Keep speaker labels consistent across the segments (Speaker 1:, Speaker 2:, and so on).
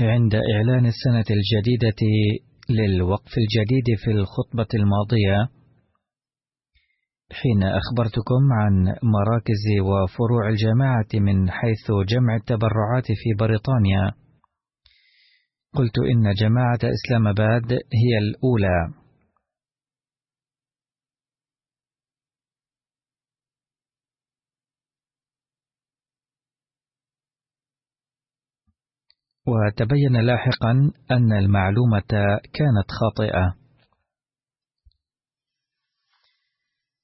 Speaker 1: عند إعلان السنة الجديدة للوقف الجديد في الخطبة الماضية حين أخبرتكم عن مراكز وفروع الجماعة من حيث جمع التبرعات في بريطانيا. قلت إن جماعة إسلام آباد هي الأولى. وتبين لاحقا أن المعلومة كانت خاطئة.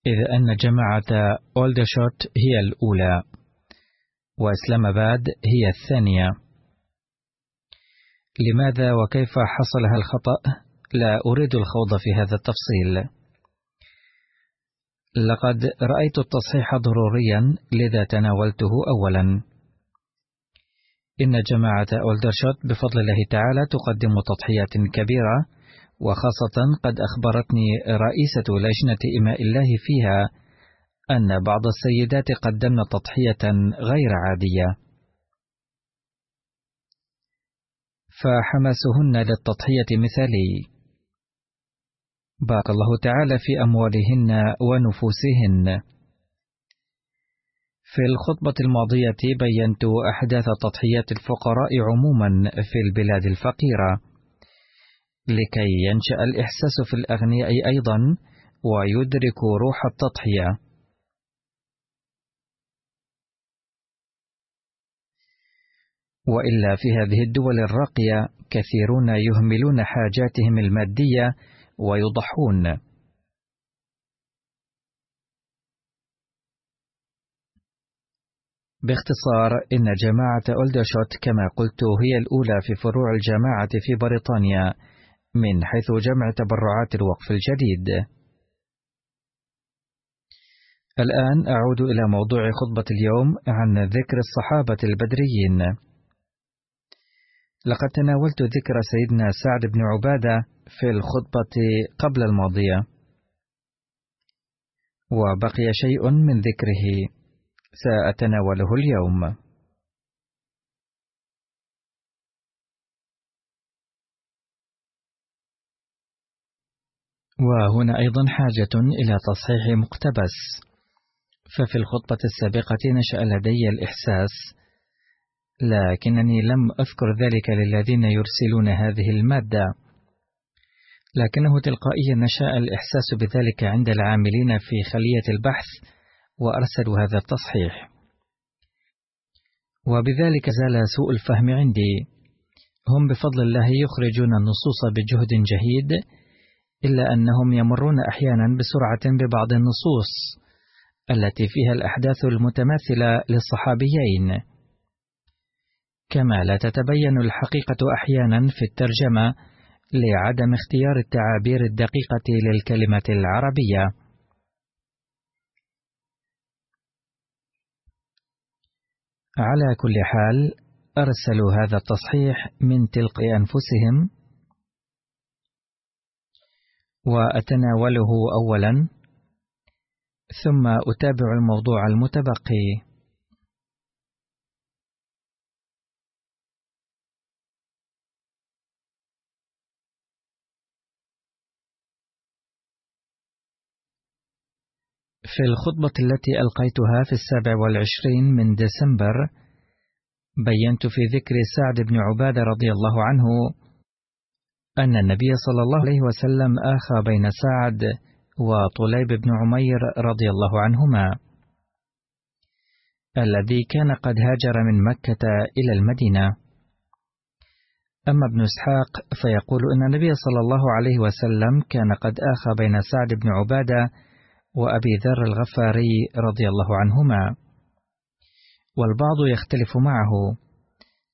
Speaker 1: إذ أن جماعة أولدشوت هي الأولى وإسلام آباد هي الثانية. لماذا وكيف حصل هالخطأ؟ لا أريد الخوض في هذا التفصيل. لقد رأيت التصحيح ضروريا لذا تناولته أولا. إن جماعة أولدرشوت بفضل الله تعالى تقدم تضحيات كبيرة وخاصة قد أخبرتني رئيسة لجنة إماء الله فيها أن بعض السيدات قدمن تضحية غير عادية. فحماسهن للتضحية مثالي. بارك الله تعالى في أموالهن ونفوسهن. في الخطبة الماضية بينت أحداث تضحيات الفقراء عموما في البلاد الفقيرة لكي ينشأ الإحساس في الأغنياء أيضا ويدركوا روح التضحية. وإلا في هذه الدول الراقية كثيرون يهملون حاجاتهم المادية ويضحون. باختصار إن جماعة أولدرشوت كما قلت هي الأولى في فروع الجماعة في بريطانيا من حيث جمع تبرعات الوقف الجديد. الآن أعود إلى موضوع خطبة اليوم عن ذكر الصحابة البدريين. لقد تناولت ذكر سيدنا سعد بن عبادة في الخطبة قبل الماضية، وبقي شيء من ذكره سأتناوله اليوم. وهنا أيضا حاجة إلى تصحيح مقتبس، ففي الخطبة السابقة نشأ لدي الإحساس، لكنني لم أذكر ذلك للذين يرسلون هذه المادة، لكنه تلقائيا نشأ الإحساس بذلك عند العاملين في خلية البحث، وأرسلوا هذا التصحيح. وبذلك زال سوء الفهم عندي. هم بفضل الله يخرجون النصوص بجهد جهيد، إلا أنهم يمرون أحيانا بسرعة ببعض النصوص التي فيها الأحداث المتماثلة للصحابيين. كما لا تتبين الحقيقة أحيانا في الترجمة لعدم اختيار التعابير الدقيقة للكلمة العربية. على كل حال، أرسلوا هذا التصحيح من تلقاء أنفسهم، وأتناوله أولا، ثم أتابع الموضوع المتبقي. في الخطبة التي ألقيتها في السابع والعشرين من ديسمبر بينت في ذكر سعد بن عبادة رضي الله عنه أن النبي صلى الله عليه وسلم آخى بين سعد وطليب بن عمير رضي الله عنهما الذي كان قد هاجر من مكة إلى المدينة. أما ابن إسحاق فيقول أن النبي صلى الله عليه وسلم كان قد آخى بين سعد بن عبادة وأبي ذر الغفاري رضي الله عنهما. والبعض يختلف معه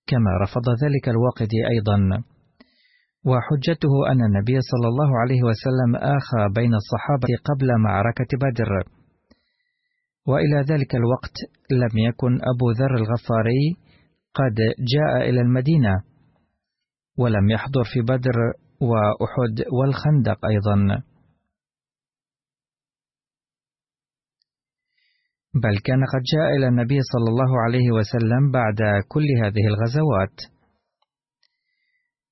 Speaker 1: كما رفض ذلك الواقدي أيضا. وحجته أن النبي صلى الله عليه وسلم آخى بين الصحابة قبل معركة بدر. وإلى ذلك الوقت لم يكن أبو ذر الغفاري قد جاء إلى المدينة ولم يحضر في بدر وأحد والخندق أيضا. بل كان قد جاء إلى النبي صلى الله عليه وسلم بعد كل هذه الغزوات.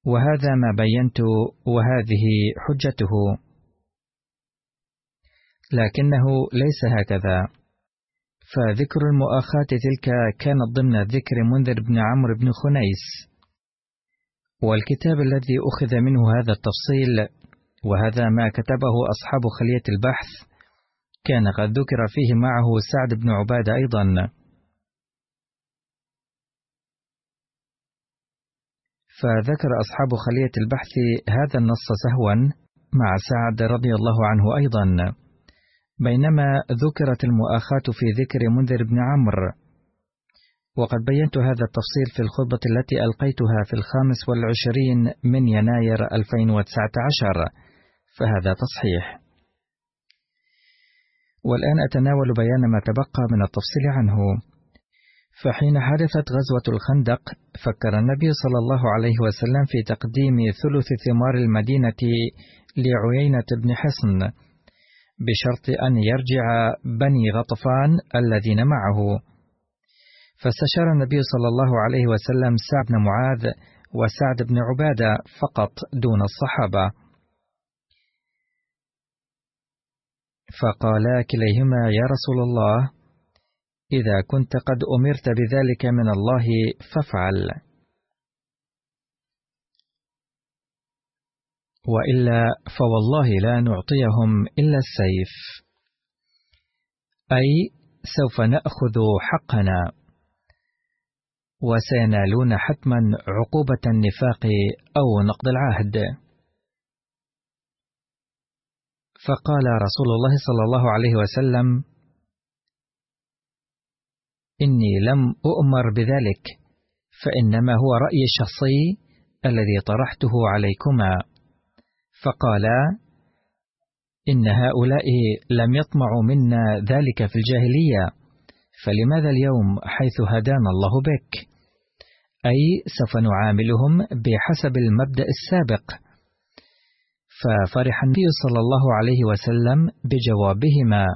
Speaker 1: وهذا ما بينت وهذه حجته. لكنه ليس هكذا. فذكر المؤاخاة تلك كانت ضمن ذكر منذر بن عمرو بن خنيس. والكتاب الذي أخذ منه هذا التفصيل وهذا ما كتبه أصحاب خلية البحث كان قد ذكر فيه معه سعد بن عبادة أيضا. فذكر أصحاب خلية البحث هذا النص سهوا مع سعد رضي الله عنه أيضا. بينما ذكرت المؤاخاة في ذكر منذر بن عمرو. وقد بينت هذا التفصيل في الخطبة التي ألقيتها في الخامس والعشرين من يناير 2019 فهذا تصحيح. والآن أتناول بيان ما تبقى من التفصيل عنه. فحين حدثت غزوة الخندق فكر النبي صلى الله عليه وسلم في تقديم ثلث ثمار المدينة لعيينة بن حصن بشرط أن يرجع بني غطفان الذين معه. فاستشار النبي صلى الله عليه وسلم سعد بن معاذ وسعد بن عبادة فقط دون الصحابة. فقالا كليهما يا رسول الله إذا كنت قد أمرت بذلك من الله فافعل. وإلا فوالله لا نعطيهم إلا السيف. أي سوف نأخذ حقنا وسينالون حتما عقوبة النفاق أو نقض العهد. فقال رسول الله صلى الله عليه وسلم إني لم أؤمر بذلك فإنما هو رأيي الشخصي الذي طرحته عليكما. فقالا إن هؤلاء لم يطمعوا منا ذلك في الجاهلية فلماذا اليوم حيث هدانا الله بك؟ أي سوف نعاملهم بحسب المبدأ السابق. ففرح النبي صلى الله عليه وسلم بجوابهما.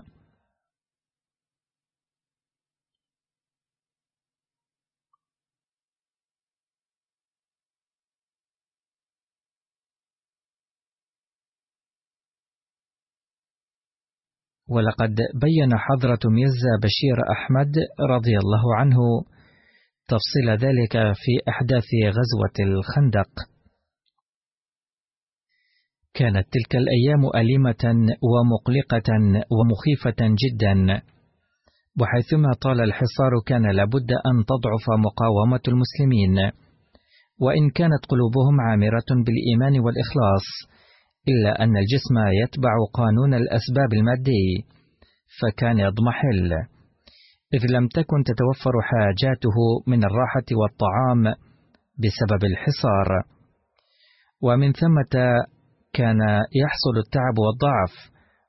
Speaker 1: ولقد بين حضرة ميرزا بشير أحمد رضي الله عنه تفصيل ذلك في أحداث غزوة الخندق. كانت تلك الأيام أليمة ومقلقة ومخيفة جدا. وحيثما طال الحصار كان لابد أن تضعف مقاومة المسلمين. وإن كانت قلوبهم عامرة بالإيمان والإخلاص إلا أن الجسم يتبع قانون الأسباب المادي فكان يضمحل. إذ لم تكن تتوفر حاجاته من الراحة والطعام بسبب الحصار. ومن ثمة كان يحصل التعب والضعف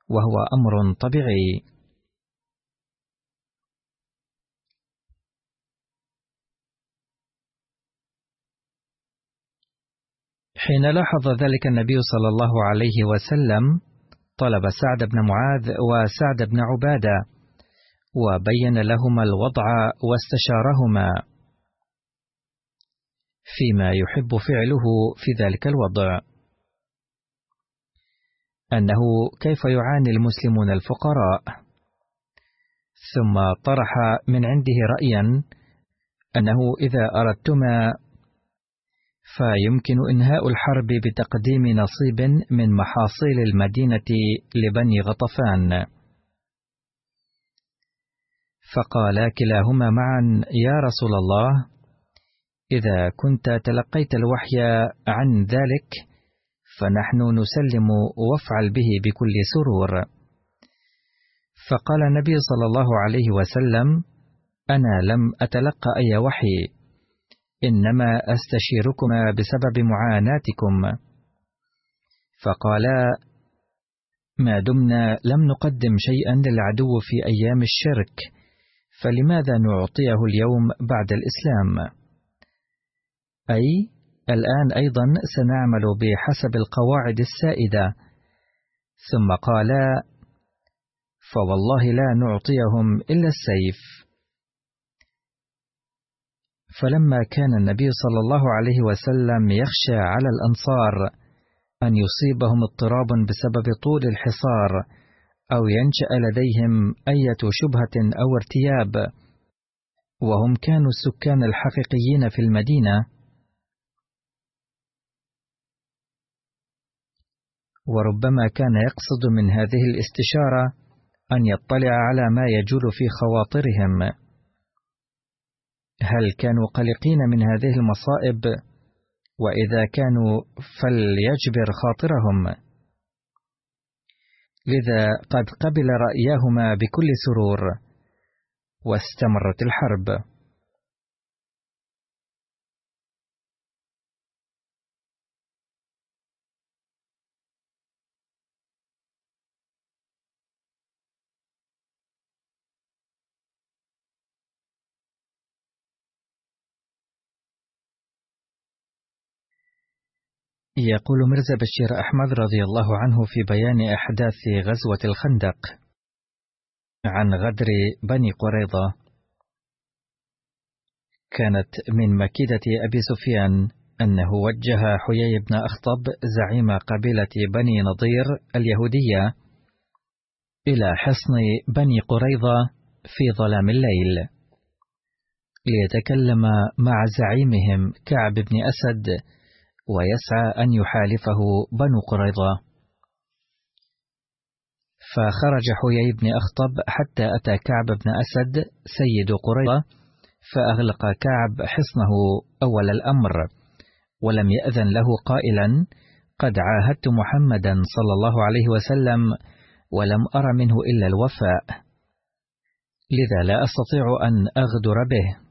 Speaker 1: وهو أمر طبيعي. حين لاحظ ذلك النبي صلى الله عليه وسلم طلب سعد بن معاذ وسعد بن عبادة وبين لهما الوضع واستشارهما. فيما يحب فعله في ذلك الوضع. أنه كيف يعاني المسلمون الفقراء ثم طرح من عنده رايا أنه إذا أردتما فيمكن إنهاء الحرب بتقديم نصيب من محاصيل المدينة لبني غطفان. فقالا كلاهما معا: يا رسول الله، إذا كنت تلقيت الوحي عن ذلك، فنحن نسلم وافعل به بكل سرور. فقال النبي صلى الله عليه وسلم: أنا لم أتلقى أي وحي، إنما أستشيركما بسبب معاناتكم فقالا ما دمنا لم نقدم شيئا للعدو في أيام الشرك فلماذا نعطيه اليوم بعد الإسلام أي الآن أيضا سنعمل بحسب القواعد السائدة. ثم قالا فوالله لا نعطيهم إلا السيف. فلما كان النبي صلى الله عليه وسلم يخشى على الأنصار أن يصيبهم اضطراب بسبب طول الحصار أو ينشأ لديهم أية شبهة أو ارتياب وهم كانوا السكان الحقيقيين في المدينة وربما كان يقصد من هذه الاستشارة أن يطلع على ما يجول في خواطرهم. هل كانوا قلقين من هذه المصائب؟ وإذا كانوا فليجبر خاطرهم. لذا قد قبل رايهما بكل سرور واستمرت الحرب. يقول مرزا بشير أحمد رضي الله عنه في بيان أحداث غزوة الخندق عن غدر بني قريظة. كانت من مكيدة أبي سفيان أنه وجه حيي بن أخطب زعيم قبيلة بني نضير اليهودية إلى حصن بني قريظة في ظلام الليل. ليتكلم مع زعيمهم كعب بن أسد ويسعى أن يحالفه بنو قريظة. فخرج حيي بن أخطب حتى أتى كعب بن أسد سيد قريظة فأغلق كعب حصنه أول الأمر ولم يأذن له قائلا قد عاهدت محمدا صلى الله عليه وسلم ولم أر منه إلا الوفاء. لذا لا أستطيع أن أغدر به.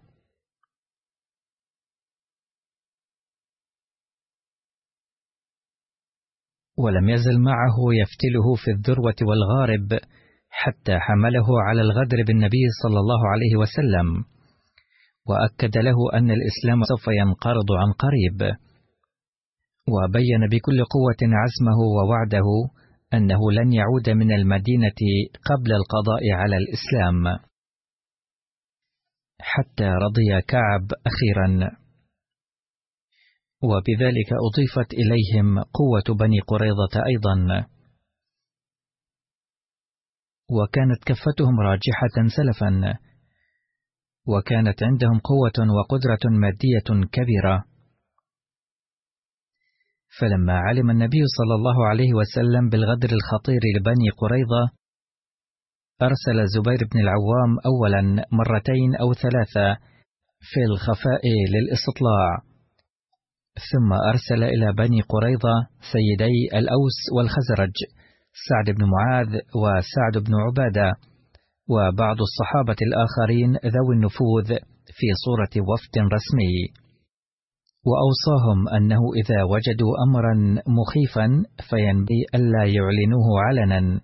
Speaker 1: ولم يزل معه يفتله في الذروة والغارب حتى حمله على الغدر بالنبي صلى الله عليه وسلم وأكد له أن الإسلام سوف ينقرض عن قريب. وبين بكل قوة عزمه ووعده أنه لن يعود من المدينة قبل القضاء على الإسلام. حتى رضي كعب أخيرا. وبذلك أضيفت إليهم قوة بني قريظة أيضا. وكانت كفتهم راجحة سلفا. وكانت عندهم قوة وقدرة مادية كبيرة. فلما علم النبي صلى الله عليه وسلم بالغدر الخطير لبني قريظة أرسل زبير بن العوام أولا مرتين أو ثلاثة في الخفاء للإستطلاع. ثم أرسل إلى بني قريظة سيدي الأوس والخزرج سعد بن معاذ وسعد بن عبادة وبعض الصحابة الآخرين ذوي النفوذ في صورة وفد رسمي. وأوصاهم أنه إذا وجدوا أمرا مخيفا فينبغي ألا يعلنوه علنا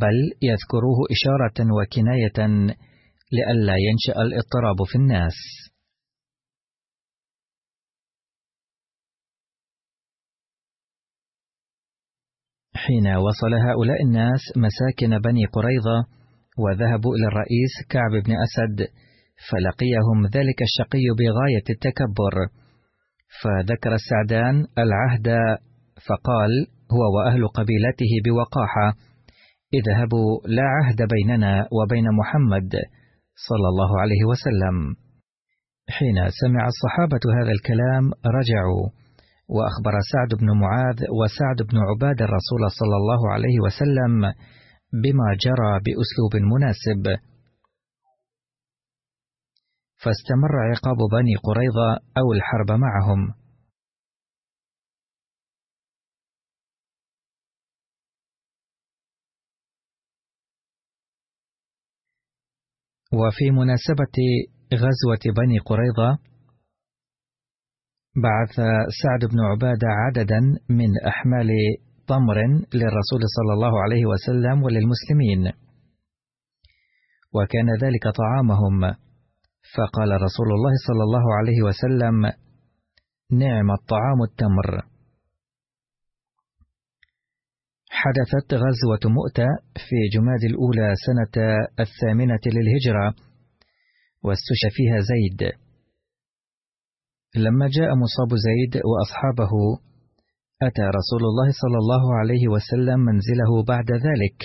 Speaker 1: بل يذكروه إشارة وكناية لئلا ينشأ الإضطراب في الناس. حين وصل هؤلاء الناس مساكن بني قريظة وذهبوا إلى الرئيس كعب بن أسد فلقيهم ذلك الشقي بغاية التكبر. فذكر السعدان العهد فقال هو وأهل قبيلته بوقاحة اذهبوا لا عهد بيننا وبين محمد صلى الله عليه وسلم. حين سمع الصحابة هذا الكلام رجعوا. وأخبر سعد بن معاذ وسعد بن عباد الرسول صلى الله عليه وسلم بما جرى بأسلوب مناسب. فاستمر عقاب بني قريظة أو الحرب معهم. وفي مناسبة غزوة بني قريظة بعث سعد بن عبادة عددا من أحمال تمر للرسول صلى الله عليه وسلم وللمسلمين. وكان ذلك طعامهم. فقال رسول الله صلى الله عليه وسلم نعم الطعام التمر. حدثت غزوة مؤتة في جماد الأولى سنة الثامنة للهجرة واستشى فيها زيد. لما جاء مصاب زيد وأصحابه أتى رسول الله صلى الله عليه وسلم منزله بعد ذلك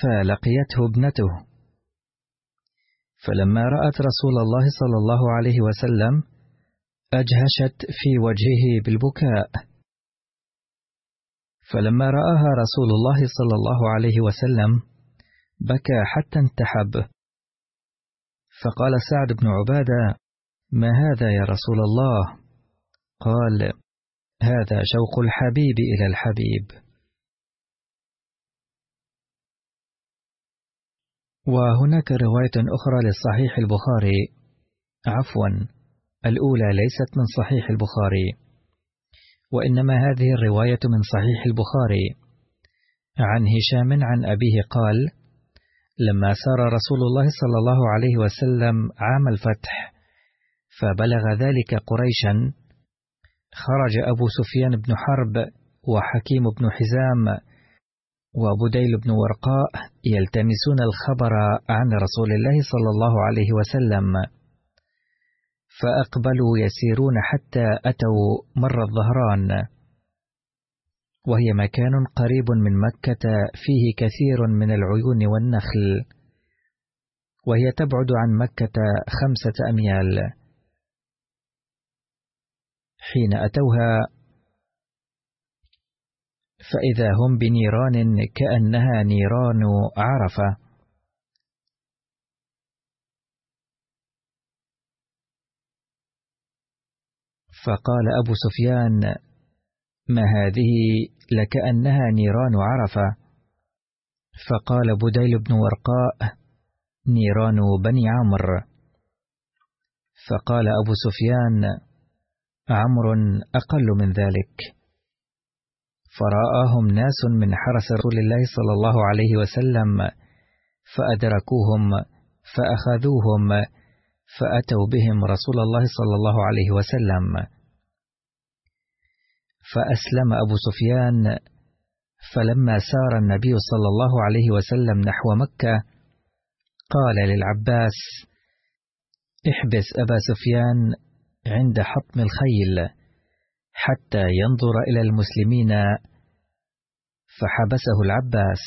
Speaker 1: فلقيته ابنته. فلما رأت رسول الله صلى الله عليه وسلم أجهشت في وجهه بالبكاء. فلما رآها رسول الله صلى الله عليه وسلم بكى حتى انتحب. فقال سعد بن عبادة ما هذا يا رسول الله؟ قال هذا شوق الحبيب إلى الحبيب. وهناك رواية أخرى للصحيح البخاري. عفوا الأولى ليست من صحيح البخاري. وإنما هذه الرواية من صحيح البخاري. عن هشام عن أبيه قال لما سار رسول الله صلى الله عليه وسلم عام الفتح فبلغ ذلك قريشا. خرج أبو سفيان بن حرب وحكيم بن حزام وبديل بن ورقاء يلتمسون الخبر عن رسول الله صلى الله عليه وسلم فأقبلوا يسيرون حتى أتوا مر الظهران. وهي مكان قريب من مكة فيه كثير من العيون والنخل وهي تبعد عن مكة خمسة أميال. حين أتوها فإذا هم بنيران كأنها نيران عرفة. فقال أبو سفيان ما هذه؟ لكأنها نيران عرفة. فقال بديل بن ورقاء نيران بني عمرو. فقال أبو سفيان عمرو أقل من ذلك. فرآهم ناس من حرس رسول الله صلى الله عليه وسلم فأدركوهم فأخذوهم فأتوا بهم رسول الله صلى الله عليه وسلم. فأسلم أبو سفيان فلما سار النبي صلى الله عليه وسلم نحو مكة قال للعباس احبس أبا سفيان عند حطم الخيل حتى ينظر إلى المسلمين فحبسه العباس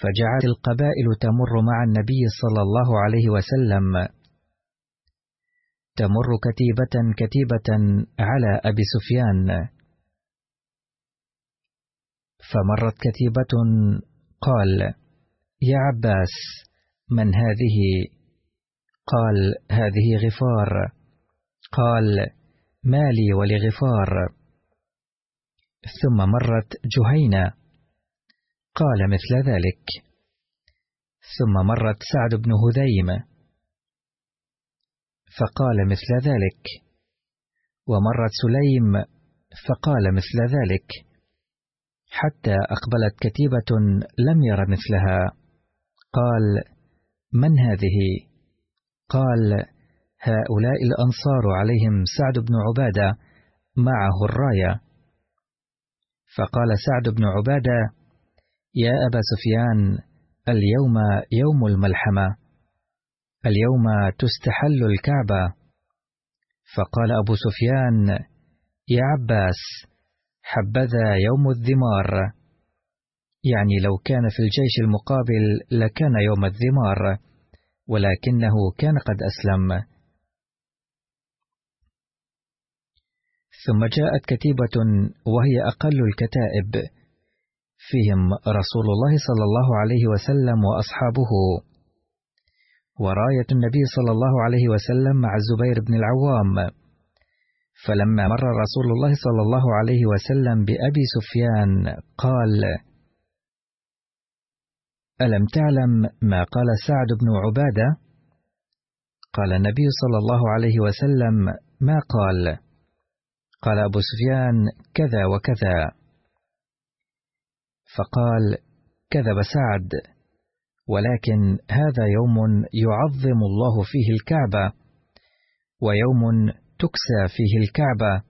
Speaker 1: فجعلت القبائل تمر مع النبي صلى الله عليه وسلم. تمر كتيبة كتيبة على أبي سفيان. فمرت كتيبة قال يا عباس من هذه؟ قال هذه غفار. قال ما لي ولغفار. ثم مرت جهينة. قال مثل ذلك. ثم مرت سعد بن هذيم. فقال مثل ذلك. ومرت سليم. فقال مثل ذلك. حتى أقبلت كتيبة لم ير مثلها. قال من هذه؟ قال هؤلاء الأنصار عليهم سعد بن عبادة معه الراية. فقال سعد بن عبادة يا أبا سفيان اليوم يوم الملحمة اليوم تستحل الكعبة. فقال أبو سفيان يا عباس حبذا يوم الذمار. يعني لو كان في الجيش المقابل لكان يوم الذمار ولكنه كان قد أسلم. ثم جاءت كتيبة وهي أقل الكتائب. فيهم رسول الله صلى الله عليه وسلم وأصحابه. وراية النبي صلى الله عليه وسلم مع الزبير بن العوام. فلما مر رسول الله صلى الله عليه وسلم بأبي سفيان قال ألم تعلم ما قال سعد بن عبادة؟ قال النبي صلى الله عليه وسلم ما قال؟ قال أبو سفيان كذا وكذا. فقال كذب سعد ولكن هذا يوم يعظم الله فيه الكعبة ويوم تكسى فيه الكعبة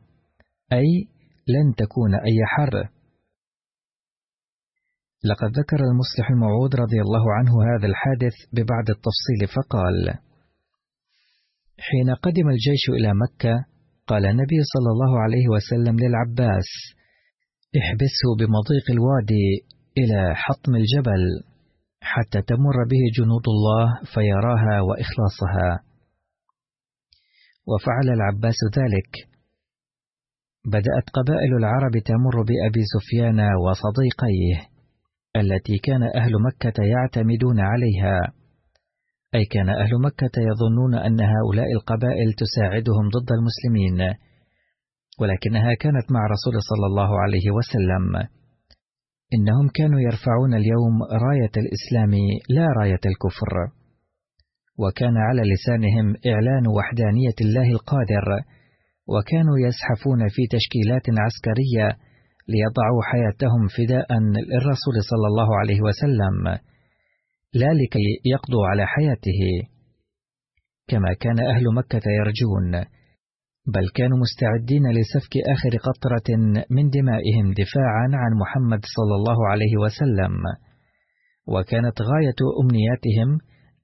Speaker 1: أي لن تكون أي حر. لقد ذكر المصلح الموعود رضي الله عنه هذا الحادث ببعض التفصيل فقال حين قدم الجيش إلى مكة قال النبي صلى الله عليه وسلم للعباس احبسه بمضيق الوادي إلى حطم الجبل حتى تمر به جنود الله فيراها وإخلاصها. وفعل العباس ذلك. بدأت قبائل العرب تمر بأبي سفيان وصديقيه التي كان أهل مكة يعتمدون عليها. أي كان أهل مكة يظنون أن هؤلاء القبائل تساعدهم ضد المسلمين ولكنها كانت مع رسول صلى الله عليه وسلم. إنهم كانوا يرفعون اليوم راية الإسلام لا راية الكفر وكان على لسانهم إعلان وحدانية الله القادر وكانوا يزحفون في تشكيلات عسكرية ليضعوا حياتهم فداء للرسول صلى الله عليه وسلم. لا لكي يقضوا على حياته. كما كان أهل مكة يرجون بل كانوا مستعدين لسفك آخر قطرة من دمائهم دفاعا عن محمد صلى الله عليه وسلم. وكانت غاية أمنياتهم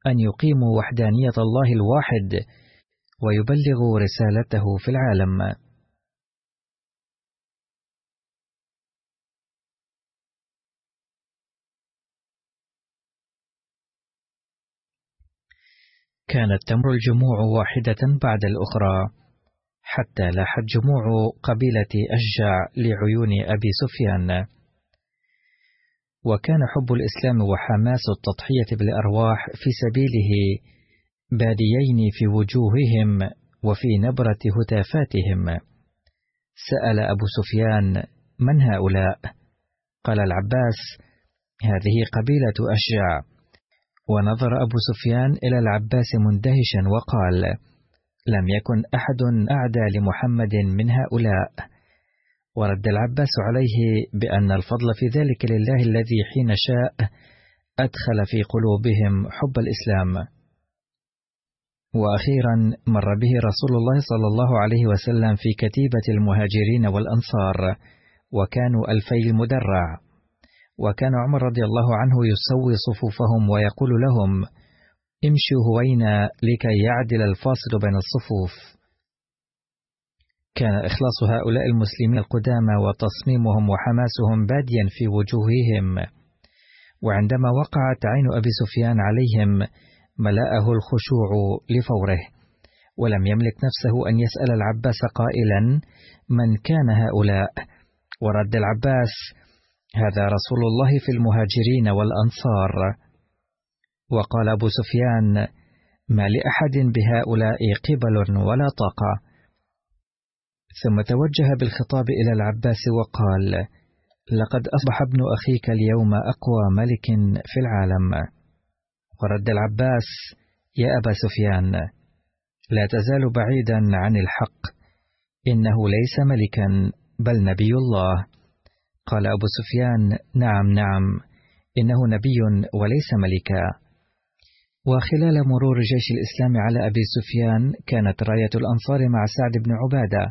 Speaker 1: أن يقيموا وحدانية الله الواحد ويبلغوا رسالته في العالم. كانت تمر الجموع واحدة بعد الأخرى حتى لاحت جموع قبيلة أشجع لعيون أبي سفيان. وكان حب الإسلام وحماس التضحية بالأرواح في سبيله باديين في وجوههم وفي نبرة هتافاتهم. سأل أبو سفيان من هؤلاء؟ قال العباس هذه قبيلة أشجع. ونظر أبو سفيان إلى العباس مندهشا وقال لم يكن أحد أعدى لمحمد من هؤلاء. ورد العباس عليه بأن الفضل في ذلك لله الذي حين شاء أدخل في قلوبهم حب الإسلام. وأخيرا مر به رسول الله صلى الله عليه وسلم في كتيبة المهاجرين والأنصار وكانوا ألفي المدرع. وكان عمر رضي الله عنه يسوي صفوفهم ويقول لهم امشوا هوينا لكي يعدل الفاصل بين الصفوف. كان إخلاص هؤلاء المسلمين القدامى وتصميمهم وحماسهم باديا في وجوههم. وعندما وقعت عين أبي سفيان عليهم ملأه الخشوع لفوره. ولم يملك نفسه أن يسأل العباس قائلا من كان هؤلاء؟ ورد العباس هذا رسول الله في المهاجرين والأنصار. وقال أبو سفيان ما لأحد بهؤلاء قبل ولا طاقة. ثم توجه بالخطاب إلى العباس وقال لقد أصبح ابن أخيك اليوم أقوى ملك في العالم. ورد العباس يا أبا سفيان لا تزال بعيدا عن الحق إنه ليس ملكا بل نبي الله. قال أبو سفيان نعم نعم إنه نبي وليس ملكا وخلال مرور جيش الإسلام على أبي سفيان كانت راية الأنصار مع سعد بن عبادة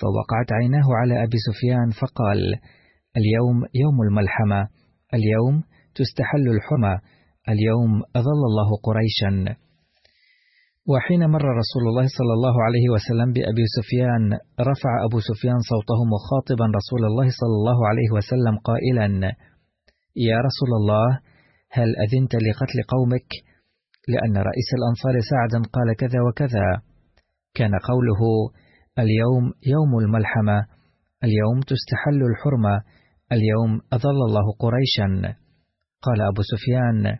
Speaker 1: فوقعت عيناه على أبي سفيان فقال اليوم يوم الملحمة اليوم تستحل الحرمة اليوم أظل الله قريشا. وحين مر رسول الله صلى الله عليه وسلم بأبي سفيان رفع أبو سفيان صوته مخاطبا رسول الله صلى الله عليه وسلم قائلا يا رسول الله هل أذنت لقتل قومك؟ لأن رئيس الأنصار سعدا قال كذا وكذا. كان قوله اليوم يوم الملحمة اليوم تستحل الحرمة اليوم أظل الله قريشا. قال أبو سفيان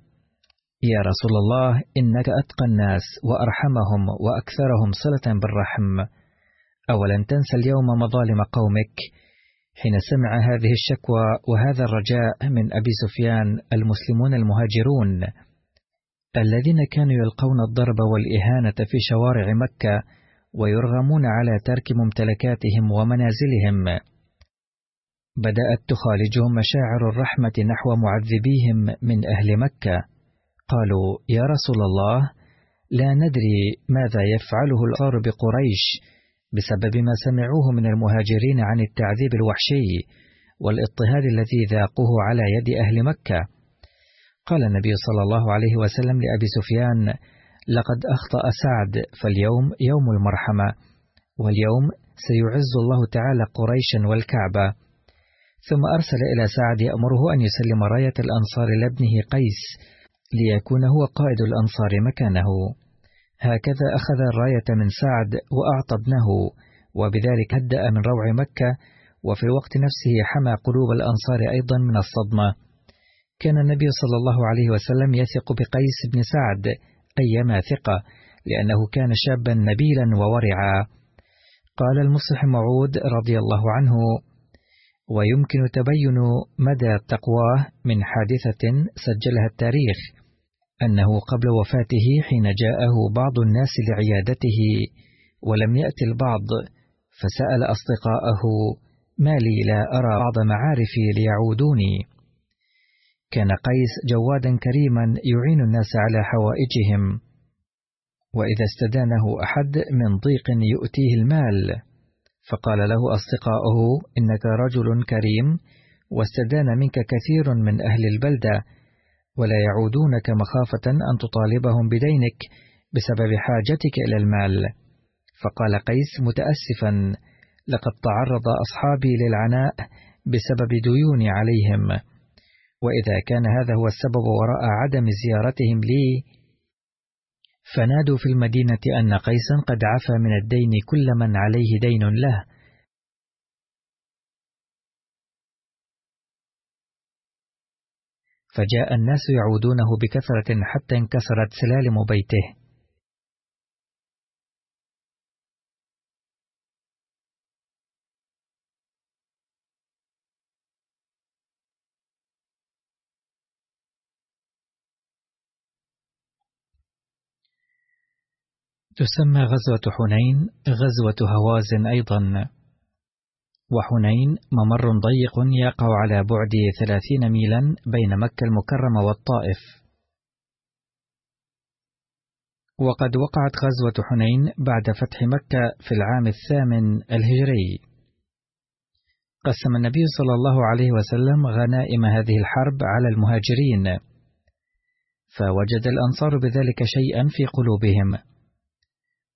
Speaker 1: يا رسول الله إنك أتقى الناس وأرحمهم وأكثرهم صلة بالرحم. أولن تنسى اليوم مظالم قومك. حين سمع هذه الشكوى وهذا الرجاء من أبي سفيان المسلمون المهاجرون الذين كانوا يلقون الضرب والإهانة في شوارع مكة ويرغمون على ترك ممتلكاتهم ومنازلهم. بدأت تخالجهم مشاعر الرحمة نحو معذبيهم من أهل مكة. قالوا يا رسول الله لا ندري ماذا يفعله الأنصار بقريش بسبب ما سمعوه من المهاجرين عن التعذيب الوحشي والاضطهاد الذي ذاقوه على يد أهل مكة. قال النبي صلى الله عليه وسلم لأبي سفيان لقد أخطأ سعد فاليوم يوم المرحمة واليوم سيعز الله تعالى قريشا والكعبة. ثم أرسل إلى سعد يأمره أن يسلم راية الأنصار لابنه قيس ليكون هو قائد الأنصار مكانه. هكذا أخذ الراية من سعد وأعطى ابنه وبذلك هدأ من روع مكة وفي الوقت نفسه حمى قلوب الأنصار أيضا من الصدمة. كان النبي صلى الله عليه وسلم يثق بقيس بن سعد أيما ثقة لأنه كان شابا نبيلا وورعا. قال المصلح معود رضي الله عنه ويمكن تبين مدى تقواه من حادثة سجلها التاريخ أنه قبل وفاته حين جاءه بعض الناس لعيادته ولم يأتي البعض فسأل أصدقاءه ما لي لا أرى بعض معارفي ليعودوني. كان قيس جوادا كريما يعين الناس على حوائجهم. وإذا استدانه أحد من ضيق يؤتيه المال فقال له أصدقاؤه إنك رجل كريم واستدان منك كثير من أهل البلدة ولا يعودونك مخافة أن تطالبهم بدينك بسبب حاجتك إلى المال. فقال قيس متأسفا لقد تعرض أصحابي للعناء بسبب ديوني عليهم. وإذا كان هذا هو السبب وراء عدم زيارتهم لي فنادوا في المدينة أن قيسا قد عفى من الدين كل من عليه دين له. فجاء الناس يعودونه بكثرة حتى انكسرت سلالم بيته. تسمى غزوة حنين غزوة هوازن أيضا. وحنين ممر ضيق يقع على بعد ثلاثين ميلا بين مكة المكرمة والطائف. وقد وقعت غزوة حنين بعد فتح مكة في العام الثامن الهجري. قسم النبي صلى الله عليه وسلم غنائم هذه الحرب على المهاجرين فوجد الأنصار بذلك شيئا في قلوبهم.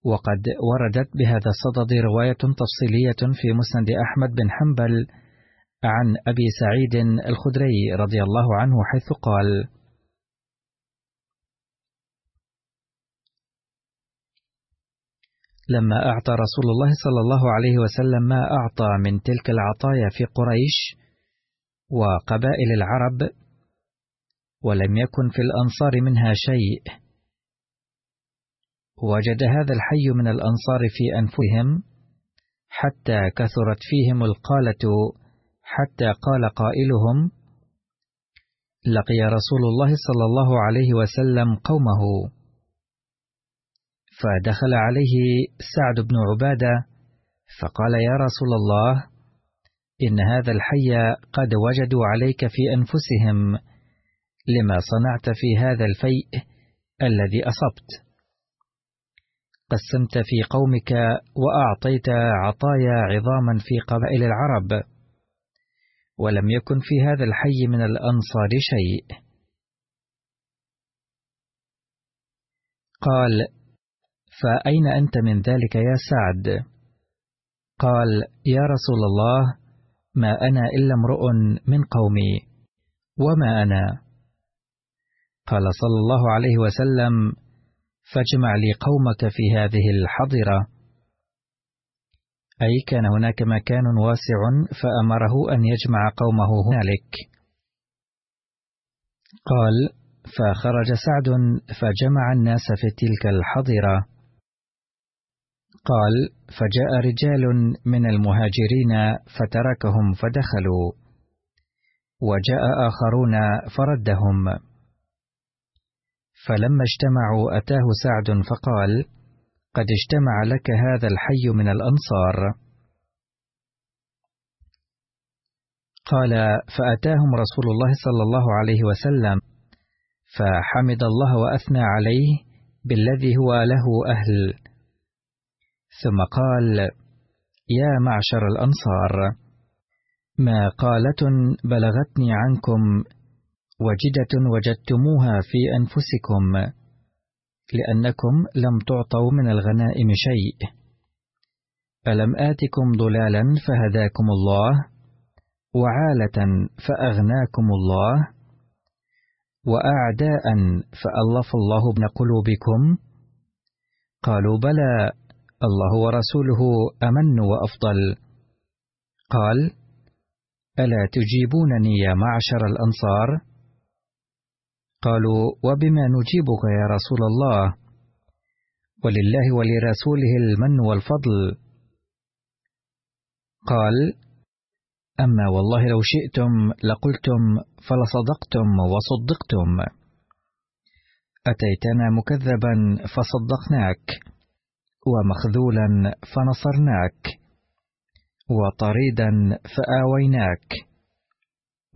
Speaker 1: وقد وردت بهذا الصدد رواية تفصيلية في مسند أحمد بن حنبل عن أبي سعيد الخدري رضي الله عنه حيث قال: لما أعطى رسول الله صلى الله عليه وسلم ما أعطى من تلك العطايا في قريش وقبائل العرب ولم يكن في الأنصار منها شيء وجد هذا الحي من الأنصار في أنفسهم حتى كثرت فيهم القالة حتى قال قائلهم لقي رسول الله صلى الله عليه وسلم قومه. فدخل عليه سعد بن عبادة فقال يا رسول الله إن هذا الحي قد وجدوا عليك في أنفسهم لما صنعت في هذا الفيء الذي أصبت؟ قسمت في قومك وأعطيت عطايا عظاما في قبائل العرب ولم يكن في هذا الحي من الأنصار شيء. قال فأين أنت من ذلك يا سعد؟ قال يا رسول الله ما أنا إلا امرؤ من قومي وما أنا؟ قال صلى الله عليه وسلم فاجمع لي قومك في هذه الحظرة أي كان هناك مكان واسع فأمره أن يجمع قومه هنالك. قال فخرج سعد فجمع الناس في تلك الحظرة قال فجاء رجال من المهاجرين فتركهم فدخلوا. وجاء آخرون فردهم. فلما اجتمعوا أتاه سعد فقال قد اجتمع لك هذا الحي من الأنصار. قال فأتاهم رسول الله صلى الله عليه وسلم فحمد الله وأثنى عليه بالذي هو له أهل. ثم قال يا معشر الأنصار ما قالة بلغتني عنكم وجدة وجدتموها في أنفسكم لأنكم لم تعطوا من الغنائم شيء. ألم آتكم ضلالا فهداكم الله وعالة فأغناكم الله وأعداء فألف الله ابن قلوبكم. قالوا بلى الله ورسوله أمن وأفضل. قال ألا تجيبونني يا معشر الأنصار؟ قالوا وبما نجيبك يا رسول الله؟ ولله ولرسوله المن والفضل. قال أما والله لو شئتم لقلتم فلصدقتم وصدقتم. أتيتنا مكذبا فصدقناك ومخذولا فنصرناك وطريدا فآويناك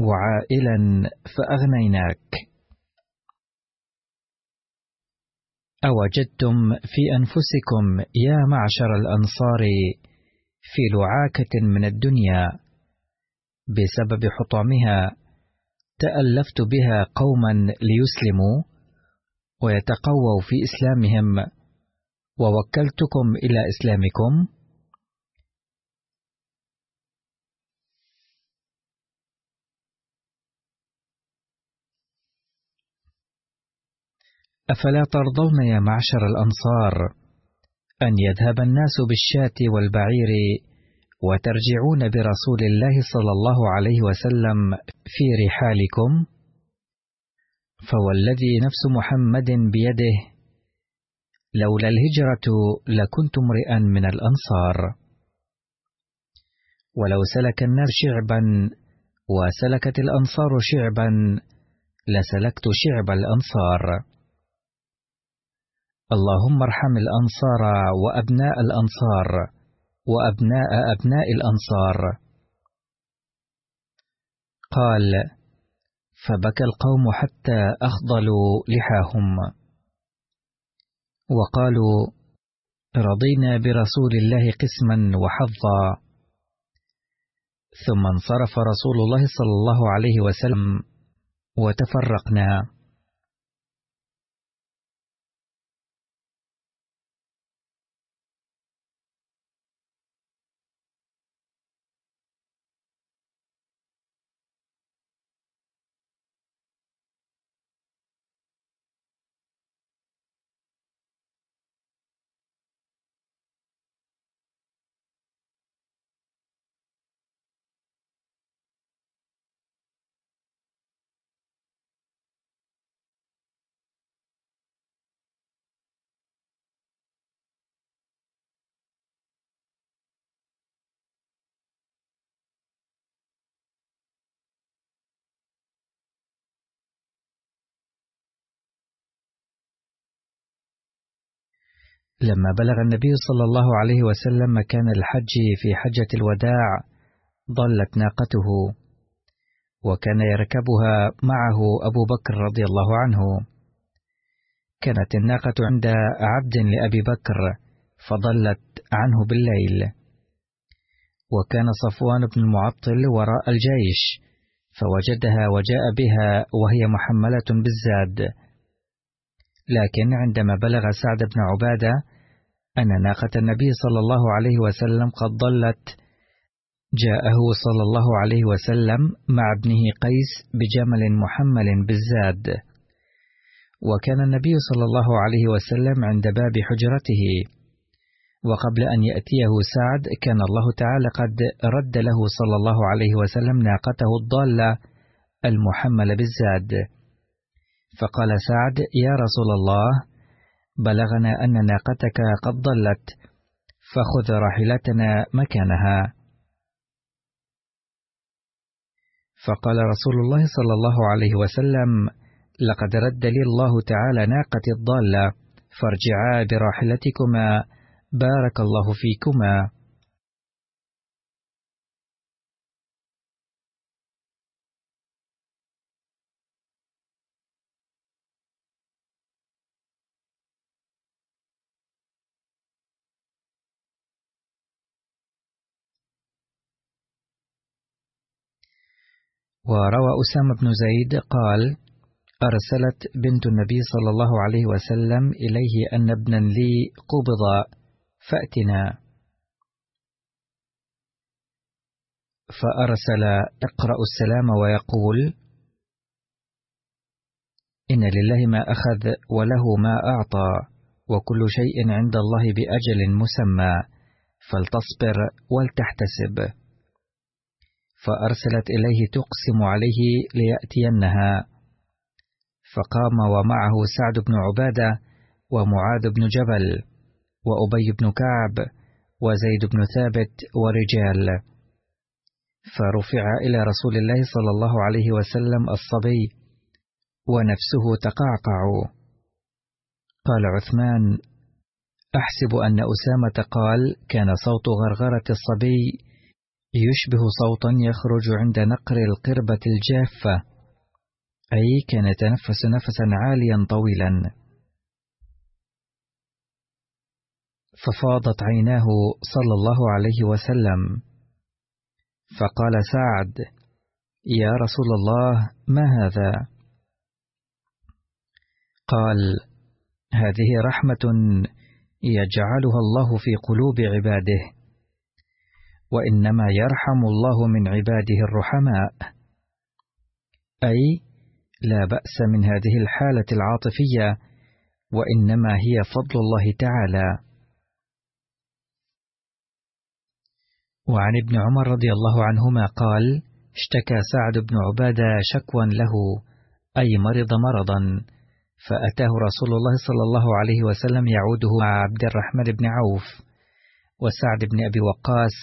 Speaker 1: وعائلا فأغنيناك. أوجدتم في أنفسكم يا معشر الأنصار في لعاكة من الدنيا بسبب حطامها تألفت بها قوما ليسلموا ويتقووا في إسلامهم ووكلتكم إلى إسلامكم أفلا ترضون يا معشر الأنصار أن يذهب الناس بالشاة والبعير وترجعون برسول الله صلى الله عليه وسلم في رحالكم؟ فوالذي نفس محمد بيده لولا الهجرة لكنت امرئا من الأنصار. ولو سلك الناس شعبا وسلكت الأنصار شعبا لسلكت شعب الأنصار. اللهم ارحم الأنصار وأبناء الأنصار وأبناء أبناء الأنصار. قال فبكى القوم حتى أخضلوا لحاهم. وقالوا رضينا برسول الله قسما وحظا. ثم انصرف رسول الله صلى الله عليه وسلم وتفرقنا. لما بلغ النبي صلى الله عليه وسلم مكان الحج في حجة الوداع ضلت ناقته وكان يركبها معه أبو بكر رضي الله عنه. كانت الناقة عند عبد لأبي بكر فضلت عنه بالليل. وكان صفوان بن المعطل وراء الجيش فوجدها وجاء بها وهي محملة بالزاد. لكن عندما بلغ سعد بن عبادة أن ناقة النبي صلى الله عليه وسلم قد ضلت جاءه صلى الله عليه وسلم مع ابنه قيس بجمل محمل بالزاد. وكان النبي صلى الله عليه وسلم عند باب حجرته وقبل أن يأتيه سعد كان الله تعالى قد رد له صلى الله عليه وسلم ناقته الضالة المحملة بالزاد. فقال سعد يا رسول الله بلغنا أن ناقتك قد ضلت فخذ راحلتنا مكانها. فقال رسول الله صلى الله عليه وسلم لقد رد لي الله تعالى ناقتي الضالة فارجعا براحلتكما بارك الله فيكما. وروى أسامة بن زيد قال أرسلت بنت النبي صلى الله عليه وسلم إليه أن ابنا لي قبض فأتنا. فأرسل اقرأ السلام ويقول إن لله ما أخذ وله ما أعطى وكل شيء عند الله بأجل مسمى فلتصبر ولتحتسب. فأرسلت إليه تقسم عليه ليأتينها. فقام ومعه سعد بن عبادة ومعاذ بن جبل وأبي بن كعب وزيد بن ثابت ورجال. فرفع إلى رسول الله صلى الله عليه وسلم الصبي ونفسه تقعقع. قال عثمان أحسب أن أسامة قال كان صوت غرغرة الصبي يشبه صوتا يخرج عند نقر القربة الجافة أي كان يتنفس نفسا عاليا طويلا. ففاضت عيناه صلى الله عليه وسلم فقال سعد يا رسول الله ما هذا؟ قال هذه رحمة يجعلها الله في قلوب عباده. وإنما يرحم الله من عباده الرحماء. أي لا بأس من هذه الحالة العاطفية وإنما هي فضل الله تعالى. وعن ابن عمر رضي الله عنهما قال اشتكى سعد بن عبادة شكوى له أي مرض مرضا فأتاه رسول الله صلى الله عليه وسلم يعوده مع عبد الرحمن بن عوف وسعد بن أبي وقاص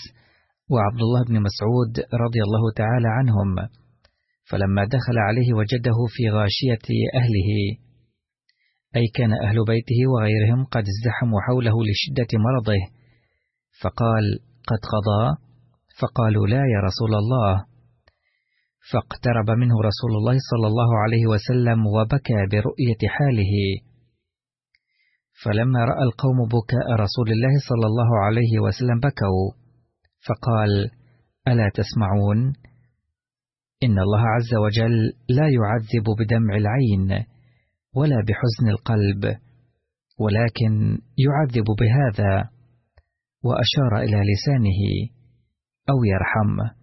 Speaker 1: وعبد الله بن مسعود رضي الله تعالى عنهم فلما دخل عليه وجده في غاشية أهله. أي كان أهل بيته وغيرهم قد ازدحموا حوله لشدة مرضه فقال قد قضى؟ فقالوا لا يا رسول الله. فاقترب منه رسول الله صلى الله عليه وسلم وبكى برؤية حاله. فلما رأى القوم بكاء رسول الله صلى الله عليه وسلم بكوا. فقال ألا تسمعون؟ إن الله عز وجل لا يعذب بدمع العين ولا بحزن القلب ولكن يعذب بهذا وأشار إلى لسانه أو يرحم.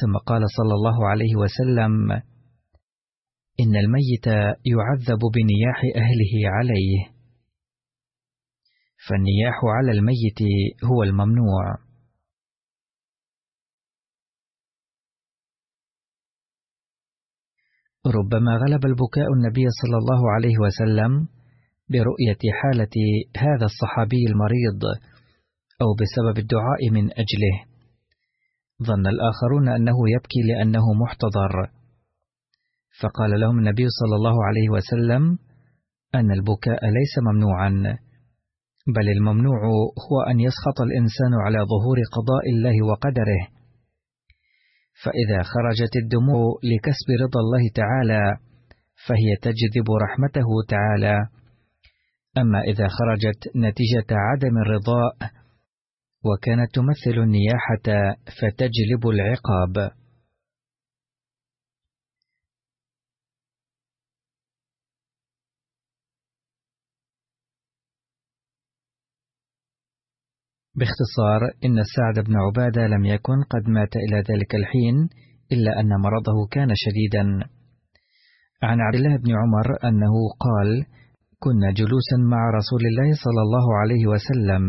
Speaker 1: ثم قال صلى الله عليه وسلم إن الميت يعذب بنياح أهله عليه. فالنياح على الميت هو الممنوع. ربما غلب البكاء النبي صلى الله عليه وسلم برؤية حالة هذا الصحابي المريض أو بسبب الدعاء من أجله. ظن الآخرون أنه يبكي لأنه محتضر، فقال لهم النبي صلى الله عليه وسلم: أن البكاء ليس ممنوعا، بل الممنوع هو أن يسخط الإنسان على ظهور قضاء الله وقدره فإذا خرجت الدموع لكسب رضا الله تعالى فهي تجذب رحمته تعالى. أما إذا خرجت نتيجة عدم الرضاء وكانت تمثل النياحة فتجلب العقاب. باختصار إن سعد بن عبادة لم يكن قد مات إلى ذلك الحين إلا أن مرضه كان شديدا. عن عبد الله بن عمر أنه قال كنا جلوسا مع رسول الله صلى الله عليه وسلم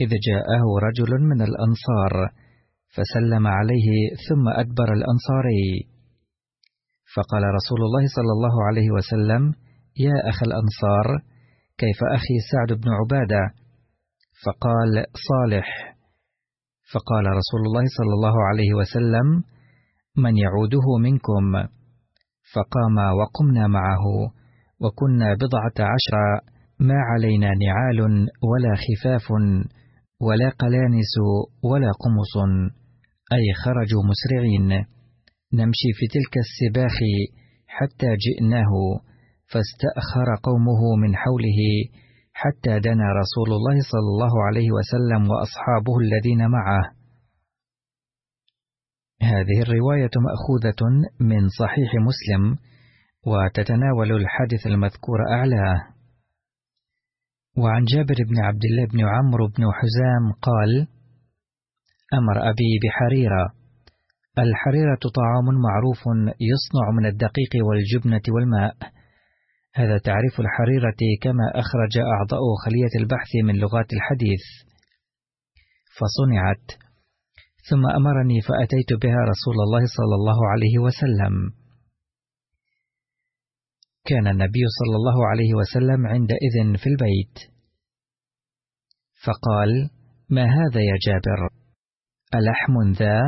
Speaker 1: إذ جاءه رجل من الأنصار فسلم عليه ثم أدبر الأنصاري. فقال رسول الله صلى الله عليه وسلم يا أخ الأنصار كيف أخي سعد بن عبادة؟ فقال صالح. فقال رسول الله صلى الله عليه وسلم من يعوده منكم؟ فقام وقمنا معه وكنا بضعة عشر ما علينا نعال ولا خفاف ولا قلانس ولا قمص أي خرجوا مسرعين. نمشي في تلك السباخ حتى جئناه فاستأخر قومه من حوله حتى دنا رسول الله صلى الله عليه وسلم وأصحابه الذين معه. هذه الرواية مأخوذة من صحيح مسلم وتتناول الحادث المذكور أعلاه. وعن جابر بن عبد الله بن عمرو بن حزام قال: أمر أبي بحريرة. الحريرة طعام معروف يصنع من الدقيق والجبنة والماء. هذا تعريف الحريرة كما أخرج أعضاء خلية البحث من لغات الحديث. فصنعت. ثم أمرني فأتيت بها رسول الله صلى الله عليه وسلم. كان النبي صلى الله عليه وسلم عندئذ في البيت. فقال ما هذا يا جابر؟ ألحم ذا؟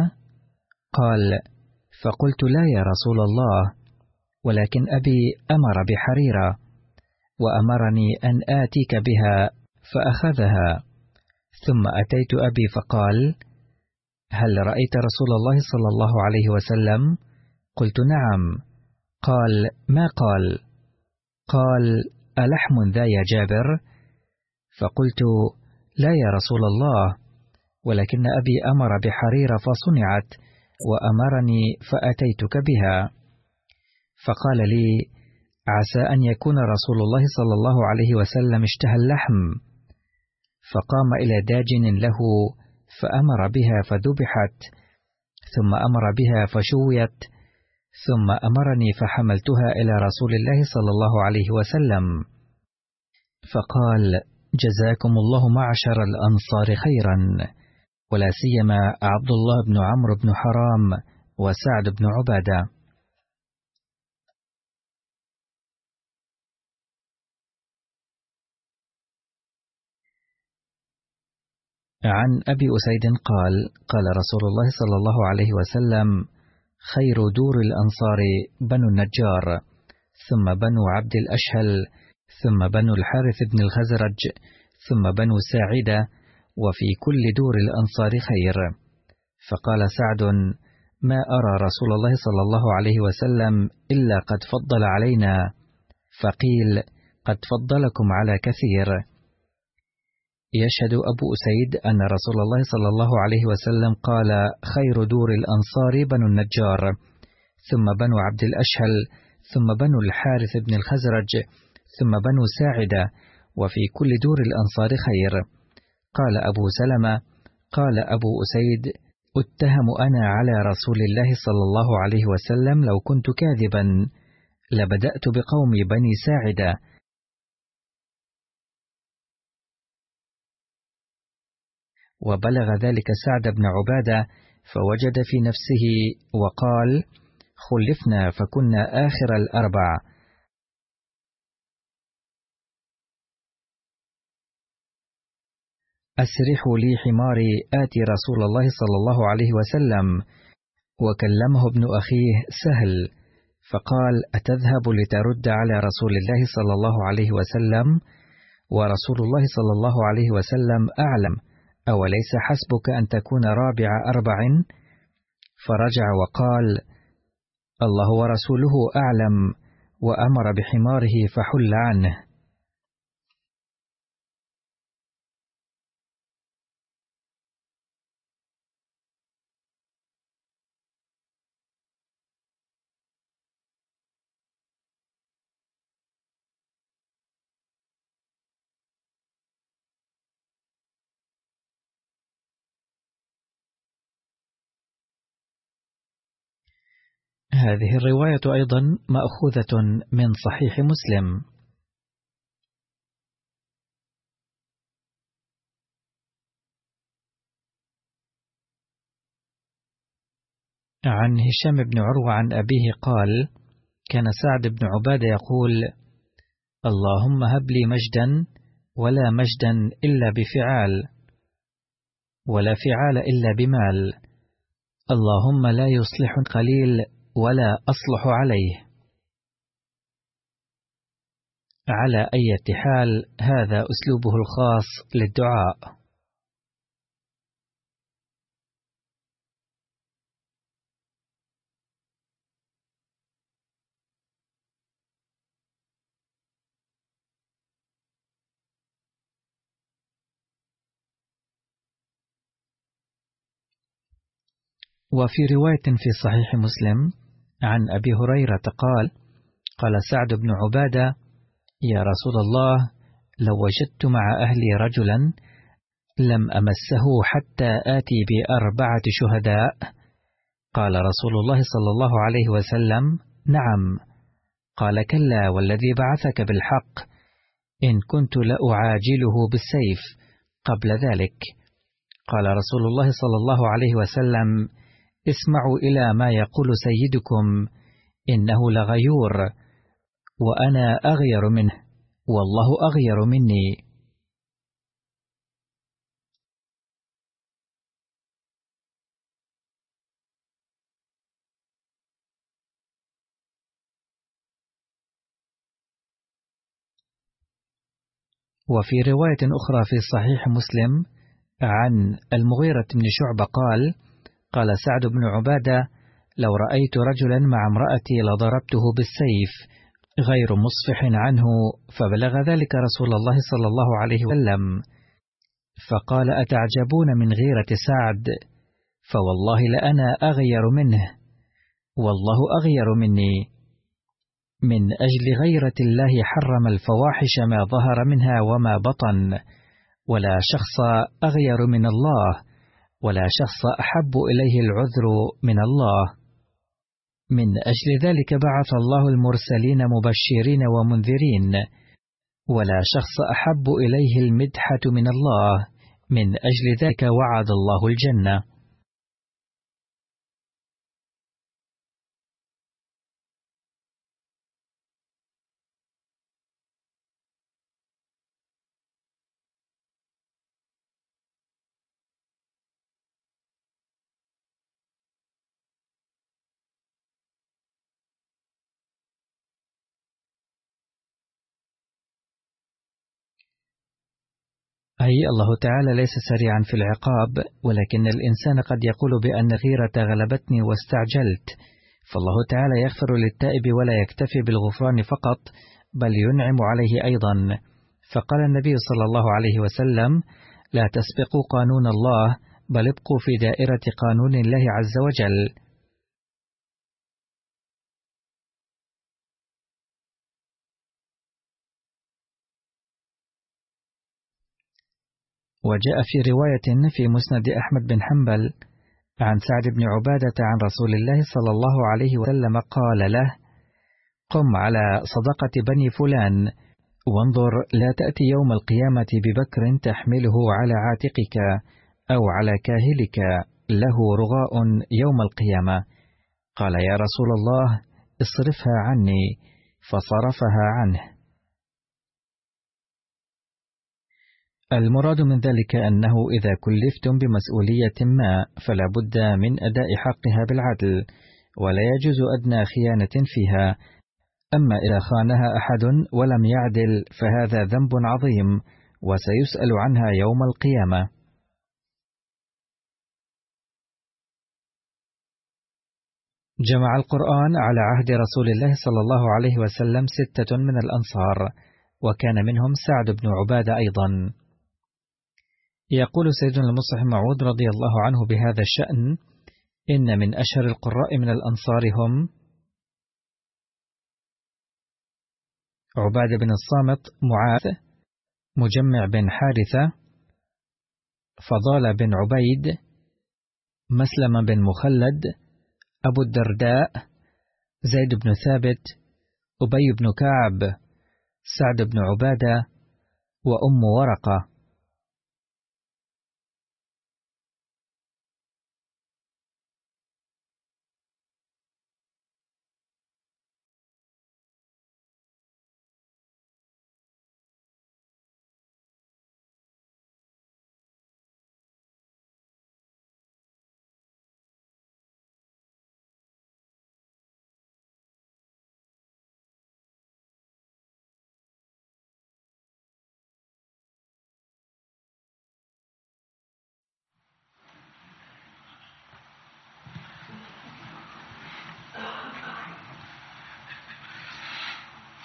Speaker 1: قال فقلت لا يا رسول الله. ولكن أبي أمر بحريرة وأمرني أن آتيك بها فأخذها. ثم أتيت أبي فقال هل رأيت رسول الله صلى الله عليه وسلم؟ قلت نعم. قال ما قال؟ قال ألحم ذا يا جابر؟ فقلت لا يا رسول الله. ولكن أبي أمر بحريرة فصنعت وأمرني فأتيتك بها. فقال لي عسى أن يكون رسول الله صلى الله عليه وسلم اشتهى اللحم. فقام إلى داجن له فأمر بها فذبحت ثم أمر بها فشويت ثم أمرني فحملتها إلى رسول الله صلى الله عليه وسلم. فقال جزاكم الله معشر الأنصار خيرا ولا سيما عبد الله بن عمرو بن حرام وسعد بن عبادة. عن أبي أسيد قال قال رسول الله صلى الله عليه وسلم خير دور الأنصار بنو النجار ثم بنو عبد الأشهل ثم بنو الحارث بن الخزرج ثم بنو ساعدة وفي كل دور الأنصار خير. فقال سعد ما أرى رسول الله صلى الله عليه وسلم إلا قد فضل علينا. فقيل قد فضلكم على كثير. يشهد أبو أسيد أن رسول الله صلى الله عليه وسلم قال خير دور الأنصار بنو النجار ثم بنو عبد الأشهل ثم بنو الحارث بن الخزرج ثم بنو ساعدة وفي كل دور الأنصار خير. قال أبو سلمة قال أبو أسيد أتهم أنا على رسول الله صلى الله عليه وسلم لو كنت كاذبا لبدأت بقوم بني ساعدة وبلغ ذلك سعد بن عبادة فوجد في نفسه وقال خلفنا فكنا آخر الأربع. أسرحوا لي حماري آتي رسول الله صلى الله عليه وسلم. وكلمه ابن أخيه سهل فقال أتذهب لترد على رسول الله صلى الله عليه وسلم؟ ورسول الله صلى الله عليه وسلم أعلم. أوليس حسبك أن تكون رابع أربع؟ فرجع وقال الله ورسوله أعلم وأمر بحماره فحل عنه. هذه الرواية أيضا مأخوذة من صحيح مسلم. عن هشام بن عروة عن أبيه قال كان سعد بن عبادة يقول اللهم هب لي مجدا ولا مجدا إلا بفعال ولا فعال إلا بمال. اللهم لا يصلح قليل ولا أصلح عليه. على أي حال هذا أسلوبه الخاص للدعاء. وفي رواية في صحيح مسلم عن أبي هريرة قال قال سعد بن عبادة يا رسول الله لو وجدت مع أهلي رجلا لم أمسه حتى آتي بأربعة شهداء. قال رسول الله صلى الله عليه وسلم نعم. قال كلا والذي بعثك بالحق إن كنت لأعاجله بالسيف قبل ذلك. قال رسول الله صلى الله عليه وسلم اسمعوا إلى ما يقول سيدكم إنه لغيور وأنا أغير منه والله أغير مني. وفي رواية أخرى في صحيح مسلم عن المغيرة بن شعبة قال: قال سعد بن عبادة لو رأيت رجلا مع امرأتي لضربته بالسيف غير مصفح عنه فبلغ ذلك رسول الله صلى الله عليه وسلم. فقال أتعجبون من غيرة سعد؟ فوالله لأنا أغير منه والله أغير مني. من أجل غيرة الله حرم الفواحش ما ظهر منها وما بطن ولا شخص أغير من الله. ولا شخص أحب إليه العذر من الله. من أجل ذلك بعث الله المرسلين مبشرين ومنذرين. ولا شخص أحب إليه المدحة من الله. من أجل ذلك وعد الله الجنة. الله تعالى ليس سريعا في العقاب ولكن الإنسان قد يقول بأن غيرة غلبتني واستعجلت. فالله تعالى يغفر للتائب ولا يكتفي بالغفران فقط بل ينعم عليه أيضا. فقال النبي صلى الله عليه وسلم لا تسبقوا قانون الله بل ابقوا في دائرة قانون الله عز وجل. وجاء في رواية في مسند أحمد بن حنبل عن سعد بن عبادة عن رسول الله صلى الله عليه وسلم قال له: قم على صدقة بني فلان وانظر لا تأتي يوم القيامة ببكر تحمله على عاتقك أو على كاهلك له رغاء يوم القيامة. قال يا رسول الله اصرفها عني فصرفها عنه. المراد من ذلك أنه إذا كلفتم بمسؤولية ما فلا بد من أداء حقها بالعدل ولا يجوز أدنى خيانة فيها. أما إذا خانها أحد ولم يعدل فهذا ذنب عظيم وسيسأل عنها يوم القيامة. جمع القرآن على عهد رسول الله صلى الله عليه وسلم ستة من الأنصار وكان منهم سعد بن عبادة أيضا. يقول سيدنا المصلح معود رضي الله عنه بهذا الشأن إن من أشهر القراء من الأنصار هم عبادة بن الصامت معاذ مجمع بن حارثة فضالة بن عبيد مسلم بن مخلد أبو الدرداء زيد بن ثابت أبي بن كعب سعد بن عبادة وأم ورقة.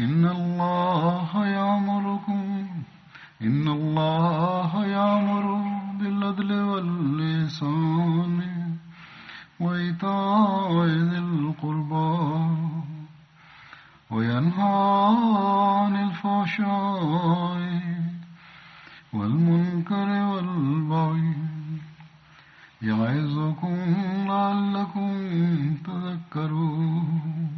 Speaker 2: إن الله يأمركم إن الله يأمر بالعدل واللسان وإيتاء ذي القربى وينهى عن الفحشاء والمنكر والبغي يعظكم لعلكم تذكرون.